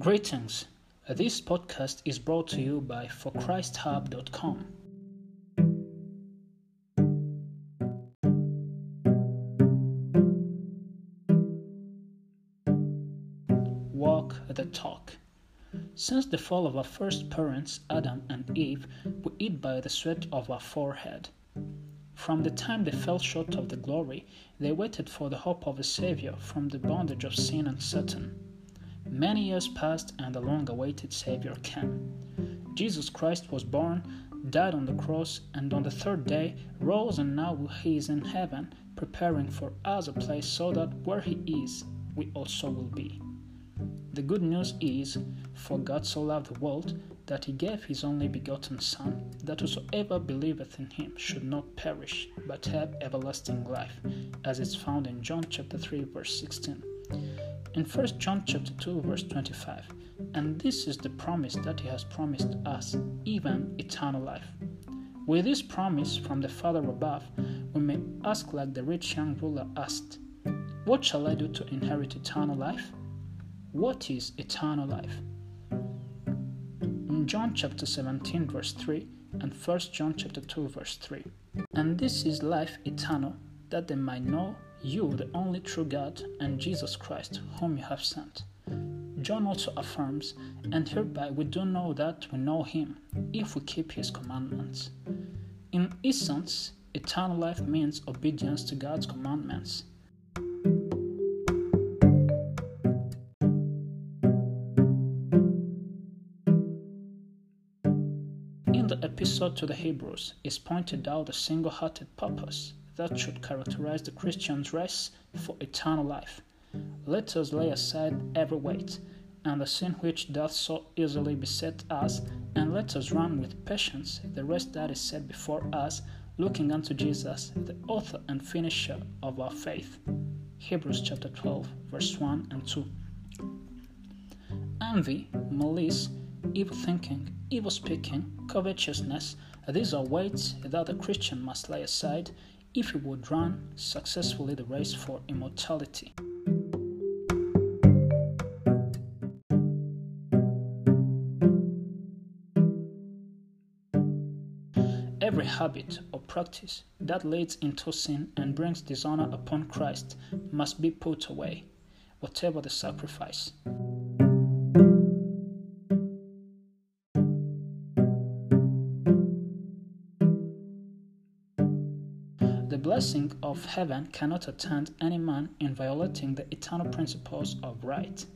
Greetings. This podcast is brought to you by forchristhub.com. Walk the talk. Since the fall of our first parents, Adam and Eve, we eat by the sweat of our forehead. From the time they fell short of the glory, they waited for the hope of a Savior from the bondage of sin and Satan. Many years passed, and the long awaited Savior came. Jesus Christ was born, died on the cross, and on the third day rose, and now he is in heaven, preparing for us a place so that where he is, we also will be. The good news is, for God so loved the world that he gave his only begotten Son, that whosoever believeth in him should not perish, but have everlasting life, as is found in John chapter 3, verse 16. In 1 John chapter 2, verse 25, and this is the promise that he has promised us, even eternal life. With this promise from the Father above, we may ask like the rich young ruler asked, What shall I do to inherit eternal life? What is eternal life? In John chapter 17, verse 3, and 1 John chapter 2, verse 3. And this is life eternal, that they might know you, the only true God, and Jesus Christ, whom you have sent. John also affirms, and hereby we do know that we know him, if we keep his commandments. In essence, eternal life means obedience to God's commandments. In the episode to the Hebrews is pointed out the single hearted purpose that should characterize the Christian's race for eternal life. Let us lay aside every weight and the sin which doth so easily beset us, and let us run with patience the race that is set before us, looking unto Jesus, the author and finisher of our faith. Hebrews chapter 12, verse 1 and 2. Envy, malice, evil thinking, evil speaking, covetousness, these are weights that the Christian must lay aside if he would run successfully the race for immortality. Every habit or practice that leads into sin and brings dishonor upon Christ must be put away, whatever the sacrifice. Blessing of heaven cannot attend any man in violating the eternal principles of right.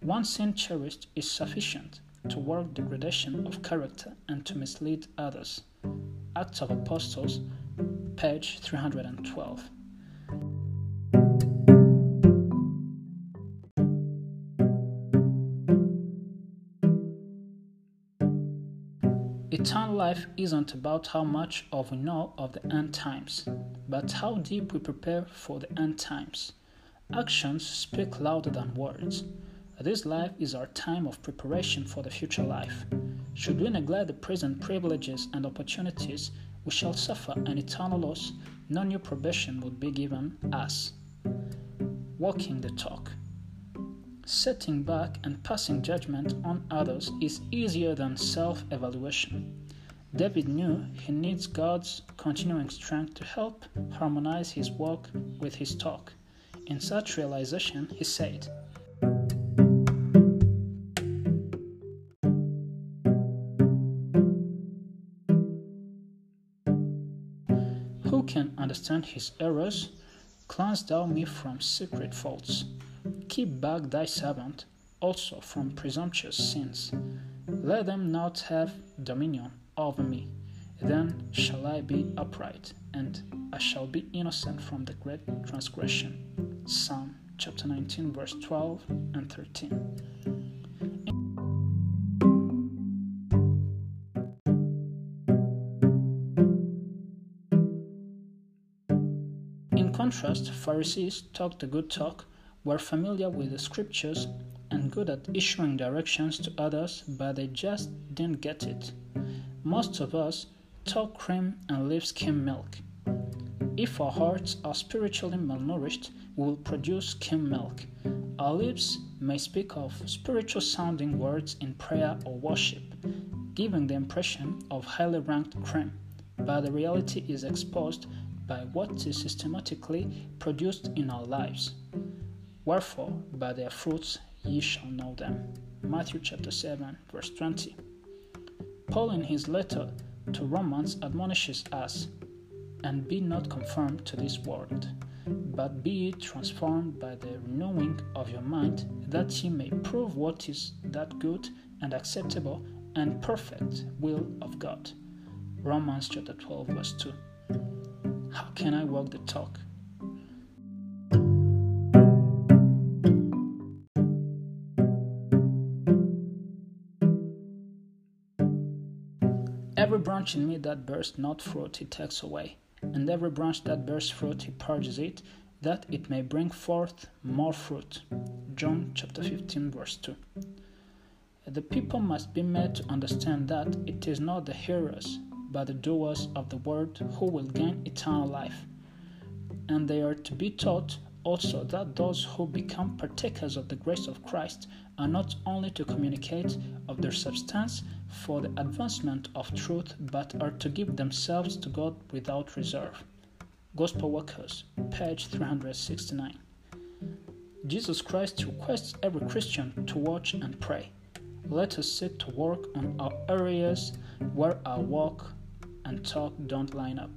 One sin cherished is sufficient to work degradation of character and to mislead others. Acts of Apostles, page 312. Life isn't about how much of we know of the end times, but how deep we prepare for the end times. Actions speak louder than words. This life is our time of preparation for the future life. Should we neglect the present privileges and opportunities, we shall suffer an eternal loss. No new probation would be given us. Walking the talk. Setting back and passing judgment on others is easier than self evaluation. David knew he needs God's continuing strength to help harmonize his walk with his talk. In such realization, he said, Who can understand his errors? Cleanse thou me from secret faults. Keep back thy servant also from presumptuous sins. Let them not have dominion over me. Then shall I be upright, and I shall be innocent from the great transgression. Psalm chapter 19, verse 12 and 13. In contrast, Pharisees talked the good talk, were familiar with the scriptures, and good at issuing directions to others, but they just didn't get it. Most of us talk cream and live skim milk. If our hearts are spiritually malnourished, we will produce skim milk. Our lips may speak of spiritual sounding words in prayer or worship, giving the impression of highly ranked cream, but the reality is exposed by what is systematically produced in our lives. Wherefore, by their fruits ye shall know them. Matthew chapter 7, verse 20. Paul, in his letter to Romans, admonishes us, and be not conformed to this world, but be transformed by the renewing of your mind, that ye may prove what is that good and acceptable and perfect will of God. Romans chapter 12, verse 2. How can I walk the talk? Every branch in me that bears not fruit, he takes away, and every branch that bears fruit, he purges it, that it may bring forth more fruit. John chapter 15, verse 2. The people must be made to understand that it is not the hearers, but the doers of the word who will gain eternal life. And they are to be taught also that those who become partakers of the grace of Christ are not only to communicate of their substance for the advancement of truth, but are to give themselves to God without reserve. Gospel Workers, page 369. Jesus Christ requests every Christian to watch and pray. Let us sit to work on our areas where our walk and talk don't line up.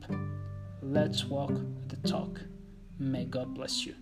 Let's walk the talk. May God bless you.